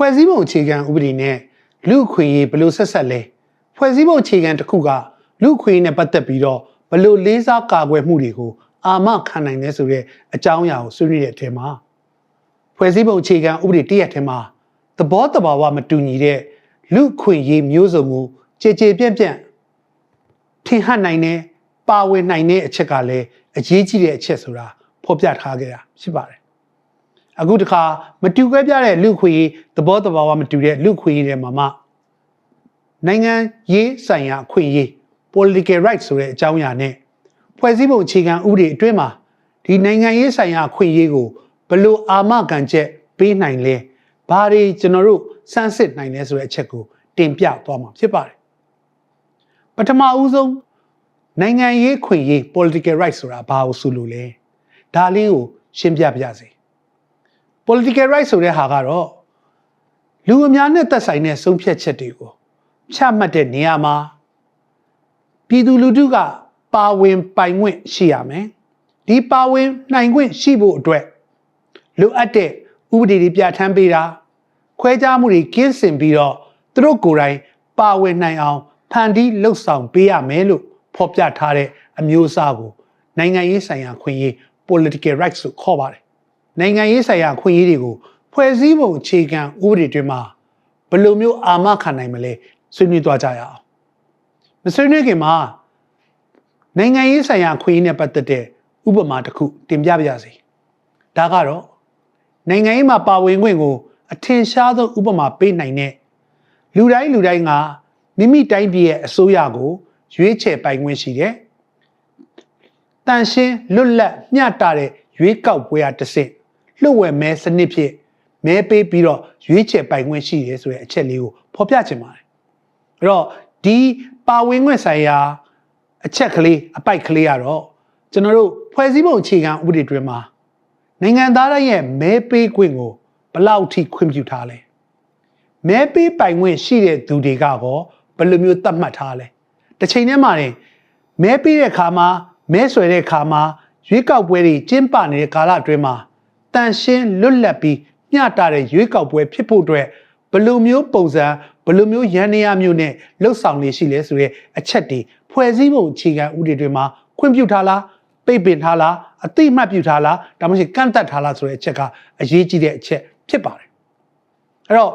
ဖွဲ့စည်းပုံအခြေခံဥပဒေနဲ့လူ့အခွင့်အရေးဘယ်လိုဆက်ဆက်လဲဖွဲ့စည်းပုံအခြေခံတစ်ခုကလူ့အခွင့်အရေးနဲ့ပတ်သက်ပြီးတော့ဘယ်လိုလေးစားကာကွယ်မှုတွေကိုအာမခံနိုင်လဲဆိုတဲ့အကြောင်းအရာကိုဆွေးနွေးတဲ့အထက်မှာဖွဲ့စည်းပုံအခြေခံဥပဒေတရက်ထဲမှာသဘောတဘာဝမတူညီတဲ့လူ့အခွင့်အရေးမျိုးစုံမှုကြည်ကြည်ပြန့်ပြန့်ထင်ဟပ်နိုင်တဲ့ပါဝင်နိုင်တဲ့အချက်ကလည်းအရေးကြီးတဲ့အချက်ဆိုတာဖော်ပြထားခဲ့တာဖြစ်ပါတယ် အခုတခါမတူခွဲပြတဲ့လူခွေရေးသဘောတဘာဝမတူတဲ့လူခွေရေးတွေမှာမှနိုင်ငံရေးဆိုင်ရာအခွင့်အရေး political rights ဆိုတဲ့အကြောင်းအရာနဲ့ဖွဲ့စည်းပုံအခြေခံဥပဒေအတွင်းမှာဒီနိုင်ငံရေးဆိုင်ရာအခွင့်အရေးကိုဘယ်လိုအာမခံချက်ပေးနိုင်လဲဘာတွေကျွန်တော်တို့စမ်းစစ်နိုင်လဲဆိုတဲ့အချက်ကိုတင်ပြသွားမှာဖြစ်ပါတယ်ပထမဦးဆုံးနိုင်ငံရေးခွင့်ရေး political rights ဆိုတာဘာကိုဆိုလို့လဲဒါလေးကိုရှင်းပြပြစေ political rights ဆိုတဲ့ဟာကတော့လူအများနဲ့သက်ဆိုင်တဲ့ဆုံးဖြတ်ချက်တွေကိုချမှတ်တဲ့နေရာမှာပြည်သူလူထုကပါဝင်ပိုင်ခွင့်ရှိရမယ်ဒီပါဝင်နိုင်ခွင့်ရှိဖို့အတွက်လိုအပ်တဲ့ဥပဒေတွေပြဋ္ဌာန်းပေးတာခွဲခြားမှုတွေကင်းစင်ပြီးတော့သူတို့ကိုယ်တိုင်ပါဝင်နိုင်အောင်ဖန်တီးလှုပ်ဆောင်ပေးရမယ်လို့ဖော်ပြထားတဲ့အမျိုးအစားကိုနိုင်ငံရေးဆိုင်ရာခွင့်ရေး political rights ကိုခေါ်ပါတယ် နိုင်ငံရေးဆိုင်ရာခွင့်ရေးတွေကိုဖွဲ့စည်းပုံအခြေခံဥပဒေတွေမှာဘယ်လိုမျိုးအာမခံနိုင်မလဲဆွေးနွေးသွားကြရအောင်မဆွေးနွေးခင်မှာနိုင်ငံရေးဆိုင်ရာခွင့်ရေးနဲ့ပတ်သက်တဲ့ဥပမာတစ်ခုတင်ပြပါရစေဒါကတော့နိုင်ငံရေးမှာပါဝင်ခွင့်ကို အထင်ရှားဆုံးဥပမာပေးနိုင်တဲ့လူတိုင်းလူတိုင်းကမိမိတိုင်းပြည်ရဲ့အစိုးရကို ရွေးချယ်ပိုင်ခွင့်ရှိတယ်။တန်ရှင်းလွတ်လပ်မျှတတဲ့ရွေးကောက်ပွဲအတစ်စစ် လှုပ်ဝက်မဲစနစ်ဖြင့်မဲပေးပြီးတော့ရွေးချယ်ပိုင်ခွင့်ရှိတယ်ဆိုတဲ့အချက်လေးကိုဖော်ပြချင်ပါတယ်။အဲ့တော့ဒီပါဝင်ခွင့်ဆိုင်ရာအချက်ကလေးအပိုက်ကလေးကတော့ကျွန်တော်တို့ဖွဲ့စည်းပုံအခြေခံဥပဒေတွေမှာနိုင်ငံသားတိုင်းရဲ့မဲပေးခွင့်ကိုဘယ်လောက်ထိခွင့်ပြုထားလဲမဲပေးပိုင်ခွင့်ရှိတဲ့သူတွေကကောဘယ်လိုမျိုးသတ်မှတ်ထားလဲတစ်ချိန်တည်းမှာနေမဲပေးတဲ့ခါမှာမဲဆွယ်တဲ့ခါမှာရွေးကောက်ပွဲတွေကျင်းပနေတဲ့ကာလအတွင်းမှာတ န်ရှင်းလွတ်လပ်ပြီးမျှတတဲ့ရွေးကောက်ပွဲဖြစ်ဖို့အတွက်ဘယ်လိုမျိုးပုံစံဘယ်လိုမျိုးရန်နေရမျိုးနဲ့လှုပ်ဆောင်နေရှိလဲဆိုတဲ့အချက်တွေဖွဲ့စည်းပုံအခြေခံဥပဒေတွေမှာခွင့်ပြုထားလားပိတ်ပင်ထားလားအတိမတ်ပြုထားလားဒါမှမဟုတ်ကန့်တတ်ထားလားဆိုတဲ့အချက်ကအရေးကြီးတဲ့အချက်ဖြစ်ပါတယ်အဲ့တော့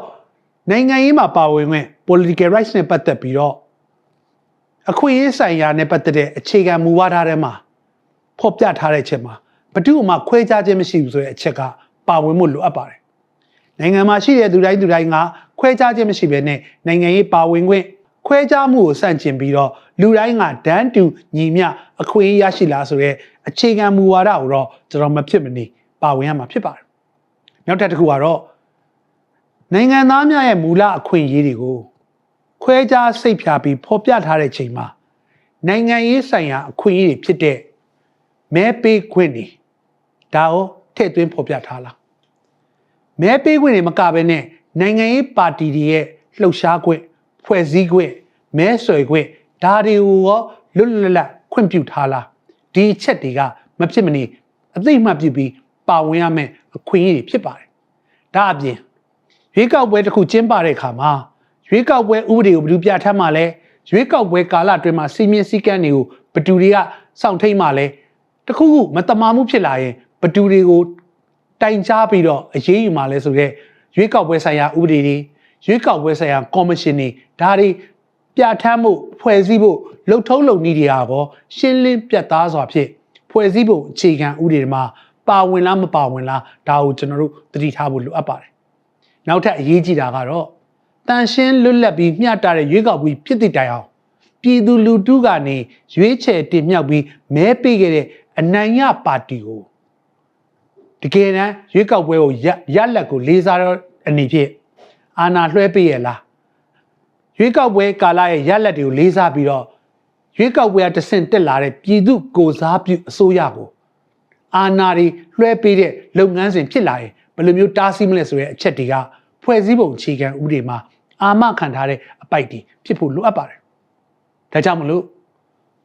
နိုင်ငံရေးမှာပါဝင်ခွင့် political rights နဲ့ပတ်သက်ပြီးတော့အခွင့်အရေးဆိုင်ရာနဲ့ပတ်သက်တဲ့အခြေခံမူဝါဒထဲမှာဖော်ပြထားတဲ့အချက်မှာ ဘယ်သူမှခွဲခြားခြင်းမရှိဘူးဆိုတဲ့အချက်ကပါဝင်မှုလိုအပ်ပါတယ်နိုင်ငံမှာရှိတဲ့သူတိုင်းသူတိုင်းကခွဲခြားခြင်းမရှိဘဲနဲ့နိုင်ငံရေးပါဝင်ခွင့်ခွဲခြားမှုကိုစန့်ကျင်ပြီးတော့လူတိုင်းကဒန်းတူညီမျှအခွင့်အရေးရရှိလားဆိုတဲ့အခြေခံမူဝါဒကိုတော့ကျွန်တော်မဖြစ်မနေပါဝင်ရမှာဖြစ်ပါတယ်နောက်တစ်ခုကတော့နိုင်ငံသားများရဲ့မူလအခွင့်အရေးတွေကိုခွဲခြားစိတ်ဖြာပြီးဖော်ပြထားတဲ့ချိန်မှာနိုင်ငံရေးဆိုင်ရာအခွင့်အရေးတွေဖြစ်တဲ့မဲပေးခွင့်တွေ ဒါကိုထည့်သွင်းဖော်ပြထားလားမဲပေးခွင့်တွေမကဘဲနဲ့နိုင်ငံရေးပါတီတွေရဲ့လှုပ်ရှားခွင့်ဖွဲ့စည်းခွင့်မဲဆွယ်ခွင့်ဒါတွေကိုရောလွတ်လွတ်လပ်ခွင့်ပြုထားလားဒီအချက်တွေကမဖြစ်မနေအသိမှတ်ပြုပြီးပါဝင်ရမယ့်အခွင့်အရေးတွေဖြစ်ပါတယ်ဒါအပြင်ရွေးကောက်ပွဲတစ်ခုကျင်းပတဲ့အခါမှာရွေးကောက်ပွဲဥပဒေကိုဘယ်သူပြဋ္ဌာန်းမှလဲရွေးကောက်ပွဲကာလအတွင်းမှာစီမင်းစည်းကမ်းတွေကိုဘယ်သူတွေကစောင့်ထိန်မှလဲတခုခုမတမာမှုဖြစ်လာရင် ဘယ်သူတွေကိုတိုင်ကြားပြီးတော့အရေးယူမှလဲဆိုတော့ရွေးကောက်ပွဲဆိုင်ရာဥပဒေတွေရွေးကောက်ပွဲဆိုင်ရာကော်မရှင်တွေဒါတွေပြဋ္ဌာန်းမှုဖွဲ့စည်းဖို့လှုပ်ထုံးလုပ်နည်းတွေဟာကောရှင်းလင်းပြတ်သားစွာဖြင့်ဖွဲ့စည်းဖို့အခြေခံဥပဒေတွေမှာပါဝင်လားမပါဝင်လားဒါကိုကျွန်တော်တို့သတိထားဖို့လိုအပ်ပါတယ်နောက်ထပ်အရေးကြီးတာကတော့တန်ရှင်းလွတ်လပ်ပြီးမျှတတဲ့ရွေးကောက်ပွဲဖြစ်တဲ့တိုင်အောင်ပြည်သူလူထုကနေရွေးချယ်တင်မြှောက်ပြီးမဲပေးခဲ့တဲ့အနိုင်ရပါတီကို တကယ်တမ်းရွေးကောက်ပွဲကိုရလက်ကိုလေးစားတော့အနေဖြင့်အာဏာလွှဲပေးရလားရွေးကောက်ပွဲကာလရဲ့ရလက်တွေကိုလေးစားပြီးတော့ရွေးကောက်ပွဲကတဆင့်တက်လာတဲ့ပြည်သူကိုစားပြုအစိုးရကိုအာဏာတွေလွှဲပေးတဲ့လုပ်ငန်းစဉ်ဖြစ်လာရင်ဘယ်လိုမျိုးတားဆီးမလဲဆိုတဲ့အချက်တွေကဖွဲ့စည်းပုံအခြေခံဥပဒေမှာအာမခံထားတဲ့အပိုက်တွေဖြစ်ဖို့လိုအပ်ပါတယ်။ဒါကြောင့်မလို့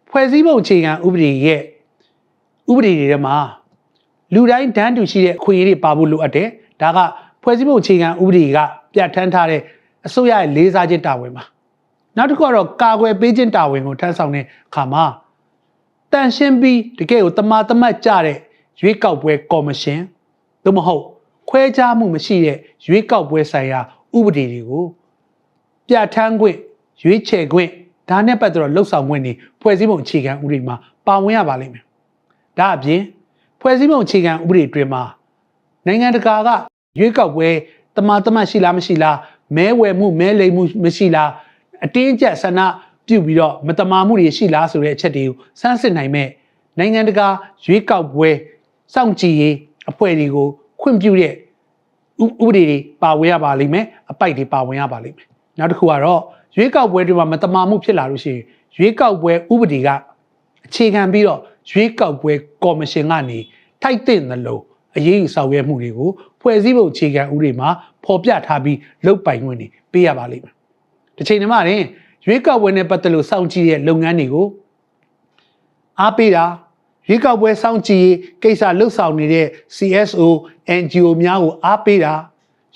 ဖွဲ့စည်းပုံအခြေခံဥပဒေရဲ့ဥပဒေတွေထဲမှာ လူတိုင်းတန်းတူရှိတဲ့အခွင့်အရေးတွေပါဖို့လိုအပ်တယ်။ဒါကဖွဲ့စည်းပုံအခြေခံဥပဒေကပြဋ္ဌာန်းထားတဲ့အစိုးရရဲ့လေးစားခြင်းတာဝန်ပါနောက်တစ်ခုကတော့ကာကွယ်ပေးခြင်းတာဝန်ကိုထမ်းဆောင်တဲ့အခါမှာတန်ရှင်းပြီးတကယ်ကိုတမာတမတ်ကြတဲ့ရွေးကောက်ပွဲကော်မရှင်သို့မဟုတ်ခွဲခြားမှုမရှိတဲ့ရွေးကောက်ပွဲဆိုင်ရာဥပဒေတွေကိုပြဋ္ဌာန်းခွင့်ရွေးချယ်ခွင့်ဒါနဲ့ပတ်သက်တော့လှုပ်ဆောင်ခွင့်တွေဖွဲ့စည်းပုံအခြေခံဥပဒေမှာပါဝင်ရပါလိမ့်မယ်ဒါအပြင် ဖွဲ့စည်းပုံအခြေခံဥပဒေအတွင်းမှာနိုင်ငံတကာကရွေးကောက်ပွဲတမာတမတ်ရှိလားမရှိလားမဲဝယ်မှုမဲလိမ်မှုမရှိလားအတင်းအကျပ်ဆန္ဒပြုတ်ပြီးတော့မတမာမှုတွေရှိလားဆိုတဲ့အချက်တွေကိုစမ်းစစ်နိုင်မဲ့နိုင်ငံတကာရွေးကောက်ပွဲစောင့်ကြည့်ရေးအဖွဲ့တွေကိုခွင့်ပြုတဲ့ဥဥပဒေတွေပါဝင်ရပါလိမ့်မယ်အပိုက်တွေပါဝင်ရပါလိမ့်မယ်နောက်တစ်ခုကတော့ရွေးကောက်ပွဲတွေမှာမတမာမှုဖြစ်လာလို့ရှိရင်ရွေးကောက်ပွဲဥပဒေကအခြေခံပြီးတော့ ရွေးကောက်ပွဲကော်မရှင်ကနေထိုက်တဲ့သလိုအရေးယူဆောင်ရွက်မှုတွေကိုဖွဲ့စည်းပုံအခြေခံဥပဒေမှာဖော်ပြထားပြီးလုပ်ပိုင်ခွင့်တွေပေးရပါလိမ့်မယ်။တစ်ချိန်တည်းမှာရင်ရွေးကောက်ပွဲနဲ့ပတ်သက်လို့စောင့်ကြည့်တဲ့လုပ်ငန်းတွေကိုအားပေးတာရွေးကောက်ပွဲစောင့်ကြည့်ရေးကိစ္စလှုပ်ဆောင်နေတဲ့ CSO NGO များကိုအားပေးတာ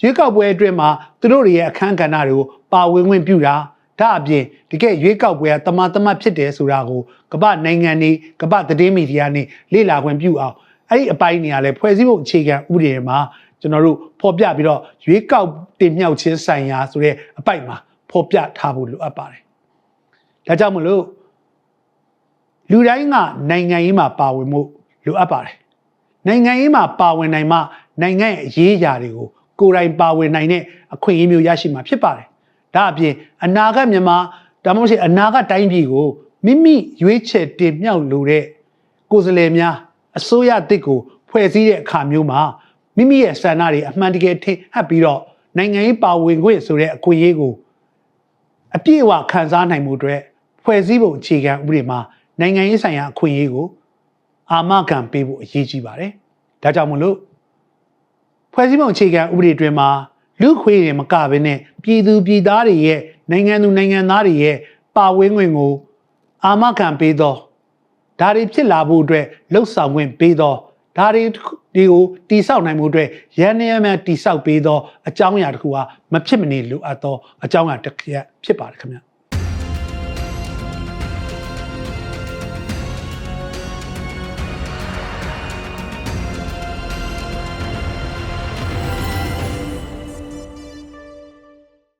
ရွေးကောက်ပွဲအတွင်းမှာသူတို့တွေရဲ့အခမ်းကဏ္ဍတွေကိုပါဝင်ခွင့်ပြုတာ ဒါအပြင်တကယ်ရွေးကောက်ပွဲကတမန်တမတ်ဖြစ်တယ်ဆိုတာကိုကမ္ဘာနိုင်ငံတွေကမ္ဘာသတင်းမီဒီယာတွေလေ့လာခွင့်ပြုအောင်အဲ့ဒီအပိုင်းနေရာလဲဖွဲ့စည်းပုံအခြေခံဥပဒေမှာကျွန်တော်တို့ဖော်ပြပြီးတော့ရွေးကောက်တင်မြှောက်ခြင်းဆိုင်ရာဆိုတဲ့အပိုက်မှာဖော်ပြထားဖို့လိုအပ်ပါတယ်။ဒါကြောင့်မလို့လူတိုင်းကနိုင်ငံရေးမှာပါဝင်မှုလိုအပ်ပါတယ်။နိုင်ငံရေးမှာပါဝင်နိုင်မှနိုင်ငံရဲ့အရေးအရာတွေကိုကိုယ်တိုင်ပါဝင်နိုင်တဲ့အခွင့်အရေးမျိုးရရှိမှာဖြစ်ပါတယ်။ ဒါအပြင်အနာဂတ်မြန်မာဒါမှမဟုတ်အနာဂတ်တိုင်းပြည်ကိုမိမိရွေးချယ်တင်မြှောက်လိုတဲ့ကိုယ်စားလှယ်များအစိုးရတစ်ကိုဖွဲ့စည်းတဲ့အခါမျိုးမှာမိမိရဲ့ဆန္ဒတွေအမှန်တကယ်ထင်ဟပ်ပြီးတော့နိုင်ငံရေးပါဝင်ခွင့်ဆိုတဲ့အခွင့်အရေးကိုအပြည့်အဝခံစားနိုင်မှုအတွက်ဖွဲ့စည်းပုံအခြေခံဥပဒေမှာနိုင်ငံရေးဆိုင်ရာအခွင့်အရေးကိုအာမခံပေးဖို့အရေးကြီးပါတယ်။ဒါကြောင့်မလို့ဖွဲ့စည်းပုံအခြေခံဥပဒေအတွင်းမှာ လူခွေးတွေမကဘဲနဲ့ပြည်သူပြည်သားတွေရဲ့နိုင်ငံသူနိုင်ငံသားတွေရဲ့ပါဝင်ခွင့်ကို အာမခံပေးသောဒါတွေဖြစ်လာဖို့အတွက်လှုပ်ဆောင်ခွင့်ပေးသောဒါတွေတွေကိုတိဆောက်နိုင်မှုအတွက်ရန်နေရမှတိဆောက်ပေးသောအကြောင်းအရာတစ်ခုဟာမဖြစ်မနေလိုအပ်သောအကြောင်းအရာတစ်ခုဖြစ်ပါတယ်ခင်ဗျာ